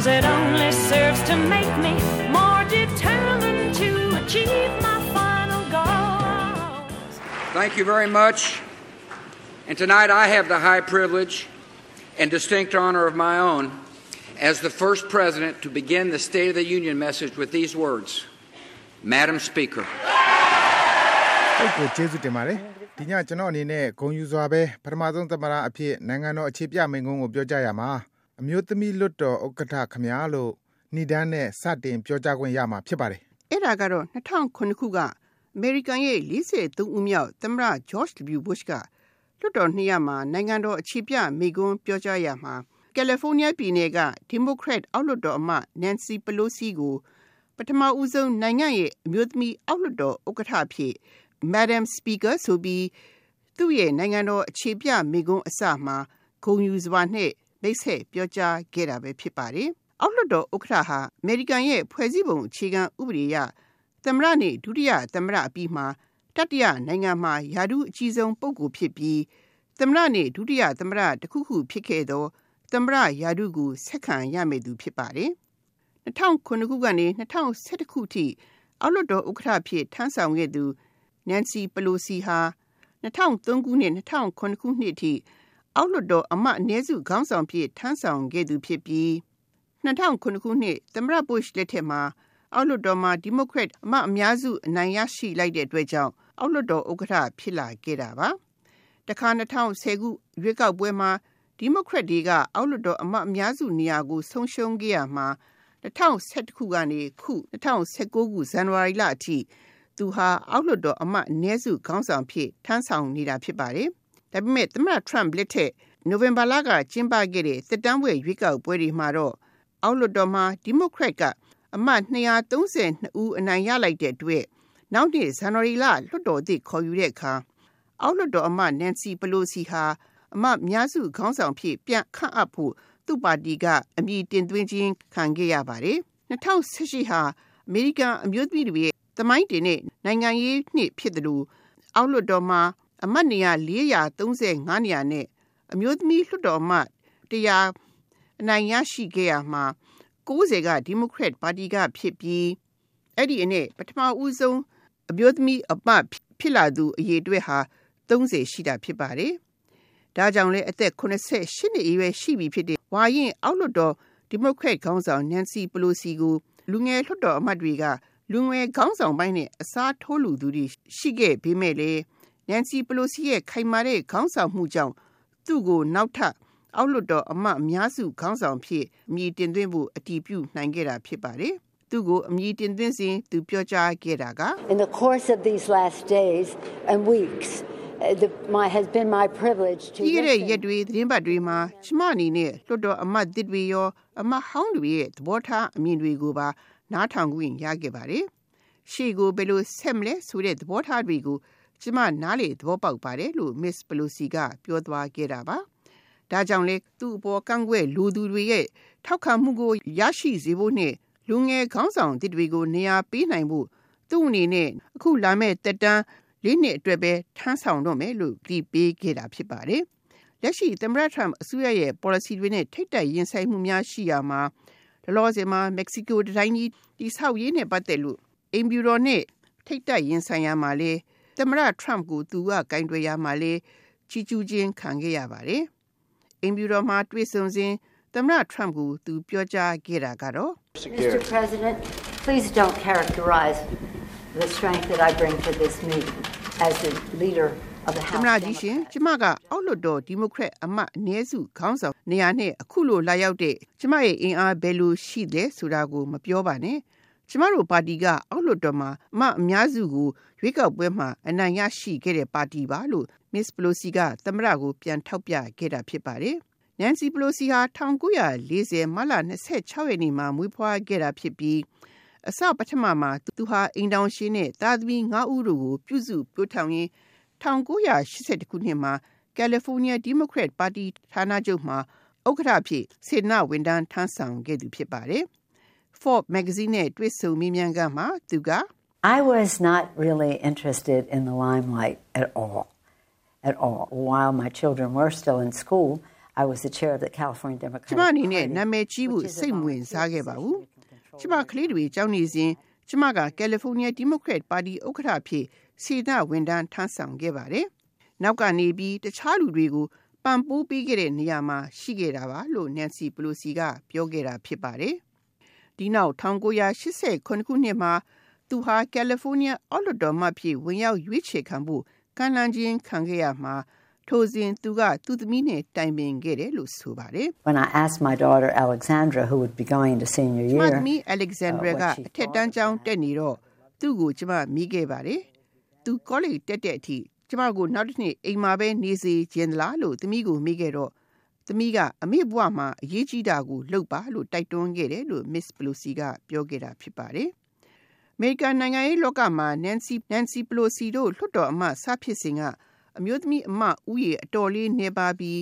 Cause it only serves to make me more determined to achieve my final goals. Thank you very much. And tonight I have the high privilege and distinct honor of my own as the first president to begin the State of the Union message with these words Madam Speaker. ဟုတ်ကိုကျေးဇူးတင်ပါတယ်ဒီညကျွန်တော်အနေနဲ့ဂုဏ်ယူစွာပဲပထမဆုံးသမ္မတအဖြစ်နိုင်ငံတော်အခြေပြမိန့်ခွန်းကိုပြောကြားရမှာ အမျိုးသမီးလွတ်တော်ဥက္ကဋ္ဌခမညာလို့ဏိဒန်းနဲ့စတင်ပြောကြားခွင့်ရမှာဖြစ်ပါတယ်အဲ့ဒါကတော့2009ခုကအမေရိကန်ရဲ့43ဦးမြောက်သမ္မတ George W. Bush ကလွတ်တော်နှစ်ရမှာနိုင်ငံတော်အခြေပြမိန့်ခွန်းပြောကြားရမှာကယ်လီဖိုးနီးယားပြည်နယ်ကဒီမိုကရက်အောက်လွှတ်တော်အမတ် Nancy Pelosi ကိုပထမဦးဆုံးနိုင်ငံရဲ့အမျိုးသမီးအောက်လွှတ်တော်ဥက္ကဋ္ဌအဖြစ် Madam Speaker ဆိုပြီးသူ့ရဲ့နိုင်ငံတော်အခြေပြမိကွန်းအစမှာဂုံယူစွာနဲ့ မိတ်ဆက်ပြောကြားခဲ့တာပဲဖြစ်ပါတယ်။အောက်လွှတ်တော်ဥက္ကဋ္ဌဟာအမေရိကန်ရဲ့ဖွဲ့စည်းပုံအခြေခံဥပဒေအရသမ္မတနဲ့ဒုတိယသမ္မတအပြီးမှာတတိယနိုင်ငံမှာယာဒူးအကြီးဆုံးပုဂ္ဂိုလ်ဖြစ်ပြီးသမ္မတနဲ့ဒုတိယသမ္မတတခုခုဖြစ်ခဲ့သောသမ္မတယာဒူးကိုဆက်ခံရမယ်သူဖြစ်ပါတယ်။2009ခုကနေ2011ခုထိအောက်လွှတ်တော်ဥက္ကဋ္ဌဖြစ်ထမ်းဆောင်ခဲ့သူ Nancy Pelosi ဟာ2003ခုနှစ်2009ခုနှစ်ထိ အောက်လွှတ်တော်အမတ်အနည်းစုခေါင်းဆောင်ဖြစ်ထမ်းဆောင်ခဲ့သူဖြစ်ပြီး2009ခုနှစ်သမ္မတ Bush လက်ထက်မှာအောက်လွှတ်တော်မှာဒီမိုကရက်အမတ်အများစုအနိုင်ရရှိလိုက်တဲ့အတွက်ကြောင့်အောက်လွှတ်တော်ဥက္ကဋ္ဌဖြစ်လာခဲ့တာပါ။တခါ2010ခုရွေးကောက်ပွဲမှာဒီမိုကရက်တွေကအောက်လွှတ်တော်အမတ်အများစုနေရာကိုဆုံးရှုံးခဲ့ရမှာ2011ခုကနေခု2019ခုဇန်နဝါရီလအထိသူဟာအောက်လွှတ်တော်အမတ်အနည်းစုခေါင်းဆောင်ဖြစ်ထမ်းဆောင်နေတာဖြစ်ပါတယ်။ ဒါပေမဲ့သမ္မတ Trump လက်ထက်နိုဝင်ဘာလကကျင်းပခဲ့တဲ့စစ်တမ်းပွဲရွေးကောက်ပွဲတွေမှာတော့အောက်လွှတ်တော်မှာဒီမိုကရက်ကအမတ်232ဦးအနိုင်ရလိုက်တဲ့အတွက်နောက်နှစ်ဇန်နဝါရီလလွှတ်တော်သစ်ခေါ်ယူတဲ့အခါအောက်လွှတ်တော်အမတ် Nancy Pelosi ဟာအမတ်များစုခေါင်းဆောင်ဖြစ်ပြန်ခန့်အပ်ဖို့သူ့ပါတီကအမည်တင်သွင်းခြင်းခံခဲ့ရပါတယ်။2018ဟာအမေရိကန်အမျိုးသမီးတွေရဲ့သမိုင်းတင်တဲ့နိုင်ငံရေးနှစ်ဖြစ်တယ်လို့အောက်လွှတ်တော်မှာ အမတ်နေရာ435နေရာနဲ့အမျိုးသမီးလွှတ်တော်အမတ်100အနိုင်ရရှိခဲ့ရမှာ90ကဒီမိုကရက်ပါတီကဖြစ်ပြီးအဲ့ဒီအနေပထမဦးဆုံးအမျိုးသမီးအမတ်ဖြစ်လာသူအရေအတွက်ဟာ30ရှိတာဖြစ်ပါတယ်။ဒါကြောင့်လည်းအသက်88နှစ်အရွယ်ရှိပြီဖြစ်တဲ့ဝါရင်အောက်လွှတ်တော်ဒီမိုကရက်ခေါင်းဆောင် Nancy Pelosi ကိုလူငယ်လွှတ်တော်အမတ်တွေကလူငယ်ခေါင်းဆောင်ပိုင်းနဲ့အစားထိုးလူသူတွေရှိခဲ့ပေမဲ့လည်း Nancy Pelosi ရဲ့ခိုင်မာတဲ့ခေါင်းဆောင်မှုကြောင့်သူ့ကိုနောက်ထပ်အောက်လွှတ်တော်အမတ်အများစုခေါင်းဆောင်ဖြစ်အမည်တင်သွင်းဖို့အတည်ပြုနိုင်ခဲ့တာဖြစ်ပါတယ်။သူ့ကိုအမည်တင်သွင်းစဉ်သူပြောကြားခဲ့တာက In the course of these last days and weeks uh, the, my has been my privilege to ဒီရက် listen ရက်တွေသတင်းပတ်တွေမှာကျမအနေနဲ့လွှတ်တော်အမတ်တစ်တွေရောအမတ်ဟောင်းတွေရဲ့သဘောထားအမြင်တွေကိုပါနားထောင်ခွင့်ရခဲ့ပါတယ်။ရှေ့ကိုဘယ်လိုဆက်မလဲဆိုတဲ့သဘောထားတွေကို ကျမနားလေသဘောပေါက်ပါတယ်လို့ Miss Pelosi ကပြောသွားခဲ့တာပါ။ဒါကြောင့်လေသူ့အပေါ်ကန့်ကွက်လူသူတွေရဲ့ထောက်ခံမှုကိုရရှိစေဖို့နဲ့လူငယ်ခေါင်းဆောင်တစ်တွေကိုနေရာပေးနိုင်ဖို့သူ့အနေနဲ့အခုလာမဲ့တက်တန်းလေးနှစ်အတွက်ပဲထမ်းဆောင်တော့မယ်လို့ကြည်ပေးခဲ့တာဖြစ်ပါတယ်။လက်ရှိသမ္မတ Trump အစိုးရရဲ့ policy တွေနဲ့ထိတ်တက်ရင်ဆိုင်မှုများရှိရမှာဒလောစင်မှာမက္ကဆီကိုတိုင်းကြီးတိဆောက်ရေးနဲ့ပတ်သက်လို့အင်ဗျူရိုနဲ့ထိတ်တက်ရင်ဆိုင်ရမှာလေ သမ္မတ Trump ကိုသူကကင်တွယ်ရမှာလေချီကျူးခြင်းခံခဲ့ရပါတယ်။အင်ဗျူရိုမှာတွေ့ဆုံစဉ်သမ္မတ Trump ကိုသူပြောကြားခဲ့တာကတော့ Mr. President, please don't characterize the strength that I bring to this meeting as the leader of the သမ္မ House. တကြီးရှင်ကျမကအောက်လွှတ်တော်ဒီမိုကရက်အမတ်အနည်းစုခေါင်းဆောင်နေရာနဲ့အခုလိုလာရောက်တဲ့ကျမရဲ့အင်အားဘယ်လိုရှိလဲဆိုတာကိုမပြောပါနဲ့ ကျမတို့ပါတီကအောက်လွှတ်တော်မှာအမတ်အများစုကိုရွေးကောက်ပွဲမှာအနိုင်ရရှိခဲ့တဲ့ပါတီပါလို့ Miss Pelosi ကသမ္မတကိုပြန်ထောက်ပြခဲ့တာဖြစ်ပါတယ်။ Nancy Pelosi ဟာ1940မတ်လ26ရက်နေ့မှာမွေးဖွားခဲ့တာဖြစ်ပြီးအစပထမမှာသူဟာအိမ်တောင်ရှင်နဲ့သားသမီး9ဦးတို့ကိုပြုစုပြောထောင်ရင်း1980ခုနှစ်မှာကယ်လီဖိုးနီးယားဒီမိုကရက်ပါတီဌာနချုပ်မှာဥက္ကဋ္ဌဖြစ်စေနဝန်ထမ်းထမ်းဆောင်ခဲ့သူဖြစ်ပါတယ်။ Forbes magazine နဲ့တွေ့ဆုံမေးမြန်းခန်းမှာသူက I was not really interested in the limelight at all. At all. While my children were still in school, I was the chair of the California ကျ Democratic မအနေနဲ့ Party, နာမည်ကြီးဖို့ which is a စိတ်မဝင်စားခဲ့ပါဘူး volunteer ကျမကလေးတွေကြောင်းနေစဉ်ကျမကကယ်လီဖိုးနီးယားဒီမိုကရက်ပါတီဥက္ကဋ္ဌအဖြစ်စေတဝန်ထမ်းထမ်းဆောင်ခဲ့ပါတယ်နောက်ကနေပြီးတခြားလူတွေကိုပံ့ပိုးပေးခဲ့တဲ့နေရာမှာရှိခဲ့တာပါလို့ Nancy Pelosi ကပြောခဲ့တာဖြစ်ပါတယ် ဒီနောက်1989ခုနှစ်မှာသူဟာကယ်လီဖိုးနီးယားအော်လ်တော်မှဖြစ်ဝင်ရောက်ရွေးချယ်ခံဖို့ကမ်းလှမ်းခြင်းခံခဲ့ရမှာထိုစဉ်သူကသူ့သမီးနဲ့တိုင်ပင်ခဲ့တယ်လို့ဆိုပါတယ် When I asked my daughter Alexandra, who would be going to senior ကျမ year, သမီး Alexandra က what she အထက်တန်းကျောင်းတက်နေတော့သူ့ကိုကျမမိခဲ့ပါတယ်။သူ college တက်တဲ့အထိကျမကိုနောက်တစ်နှစ်အိမ်မှာပဲနေစေခြင်းလားလို့သမီးကိုမိခဲ့တော့ သမီးကအမေဘွားမှာအရေးကြီးတာကိုလှုပ်ပါလို့တိုက်တွန်းခဲ့တယ်လို့ Miss Pelosi ကပြောခဲ့တာဖြစ်ပါတယ်။အမေရိကန်နိုင်ငံရေးလောကမှာ Nancy Nancy Pelosi တို့လွှတ်တော်အမတ်ဆဖြစ်စဉ်ကအမျိုးသမီးအမတ်ဦးရေအတော်လေးနေပါပြီး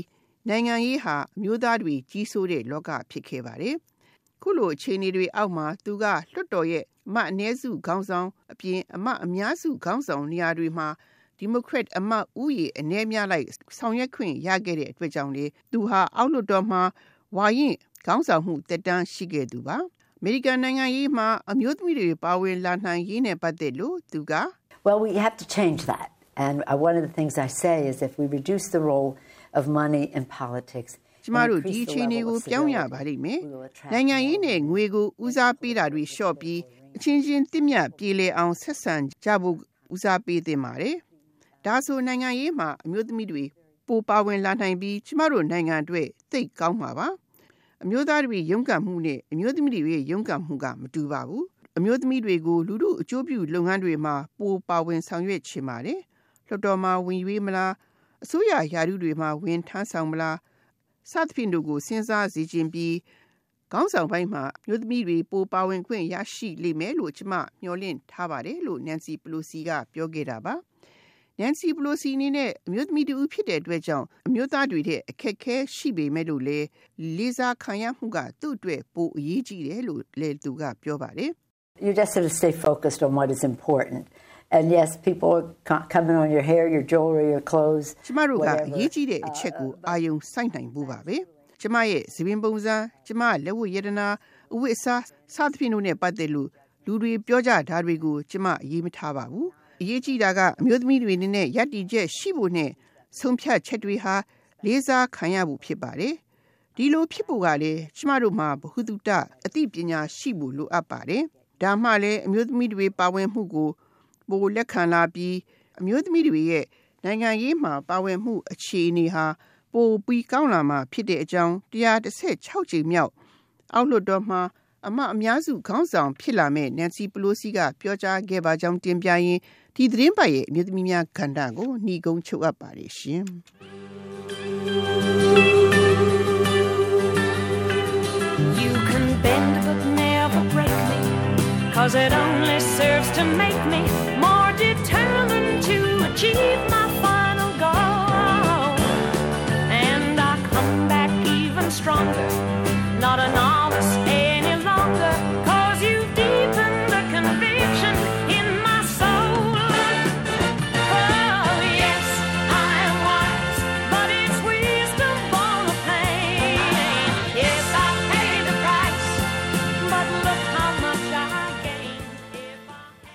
နိုင်ငံရေးဟာအမျိုးသားတွေကြီးစိုးတဲ့လောကဖြစ်ခဲ့ပါတယ်။ခုလိုအခြေအနေတွေအောက်မှာသူကလွှတ်တော်ရဲ့အမတ်အ ਨੇ စုခေါင်းဆောင်အပြင်အမတ်အများစုခေါင်းဆောင်နေရာတွေမှာ ဒီမိုကရက်အမတ်ဦးရေအ ਨੇ များလိုက်ဆောင်ရွက်ခွင့်ရခဲ့တဲ့အတွက်ကြောင့်လေသူဟာအောက်လွှတ်တော်မှာဝါရင်ခေါင်းဆောင်မှုတက်တန်းရှိခဲ့သူပါအမေရိကန်နိုင်ငံရေးမှာအမျိုးသမီးတွေပါဝင်လာနိုင်ရေးနဲ့ပတ်သက်လို့သူက well, we have to change that. And uh, one of the things I say is if we reduce the role of money in politics, ကျမ and တို့ဒီ increase အခြေ the အနေ level ကို of ပြောင်းရ civility, ပါလိမ့်မယ် we will attract ။နိုင်ငံ more ရေးနဲ့ငွေကိုဦးစားပေးတာတွေလျှော့ပြီးအချင်းချင်းတင့်မြတ်ပြေလည်အောင်ဆက်ဆံကြဖို့ဦးစားပေးသင့်ပါတယ်။ ဒါဆိုနိုင်ငံရေးမှာအမျိုးသမီးတွေပိုပါဝင်လာနိုင်ပြီးကျမတို့နိုင်ငံအတွက်သိတ်ကောင်းမှာပါ။အမျိုးသားတွေရုန်းကန်မှုနဲ့အမျိုးသမီးတွေရဲ့ရုန်းကန်မှုကမတူပါဘူး။အမျိုးသမီးတွေကိုလူလူအကျိုးပြုလုပ်ငန်းတွေမှာပိုပါဝင်ဆောင်ရွက်ချင်ပါတယ်။လွှတ်တော်မှာဝင်ရွေးမလားအစိုးရယာရုတွေမှာဝင်ထမ်းဆောင်မလားစသဖြင့်တို့ကိုစဉ်းစားစီခြင်းပြီးခေါင်းဆောင်ပိုင်းမှာမြို့သမီးတွေပိုပါဝင်ခွင့်ရရှိလိမ့်မယ်လို့ကျမမျှော်လင့်ထားပါတယ်လို့ Nancy Pelosi ကပြောခဲ့တာပါ Nancy Pelosi အနေနဲ့အမျိုးသမီးတူဖြစ်တဲ့အတွက်ကြောင့်အမျိုးသားတွေတဲ့အခက်အခဲရှိပေမဲ့လို့လေလေးစားခံရမှုကသူ့အတွက်ပိုအရေးကြီးတယ်လို့လေသူကပြောပါတယ် You just sort of stay focused on what is important. And yes, people are co- coming on your hair, your jewelry, your clothes. ကျမတို့ကအ whatever. ရေးကြီးတဲ့အချက်ကိုအာယုံစိုက်နိုင်ဖို့ပါပဲကျမရဲ့သပင်ပုံစံကျမလက်ဝတ်ရတနာအဝတ်အစားစသဖြင့်တို့နဲ့ပတ်သက်လို့လူတွေပြောကြတာတွေကိုကျမအရေးမထားပါဘူး အရေးကြီးတာကအမျိုးသမီးတွေအနေနဲ့ယက်တီချက်ရှိဖို့နဲ့ဆုံးဖြတ်ချက်တွေဟာလေးစားခံရဖို့ဖြစ်ပါတယ်ဒီလိုဖြစ်ဖို့ကလည်းကျမတို့မှာဘ ഹു တုတအသိပညာရှိဖို့လိုအပ်ပါတယ်ဒါမှလည်းအမျိုးသမီးတွေပါဝင်မှုကိုပိုလက်ခံလာပြီးအမျိုးသမီးတွေရဲ့နိုင်ငံရေးမှာပါဝင်မှုအခြေအနေဟာပိုပြီးကောင်းလာမှာဖြစ်တဲ့အကြောင်း116ကြိမ်မြောက်အောက်လွှတ်တော်မှာ အမအများစုခေါင်းဆောင်ဖြစ်လာမဲ့ Nancy Pelosi ကပြောကြားခဲ့ပါကြောင်းတင်ပြရင်းဒီသတင်းပတ်ရဲ့အမျိုးသမီးများကဏ္ဍကိုနှီးကုန်းချုပ်အပ်ပါတယ်ရှင်။ You can bend but never break me, cause it only serves to make me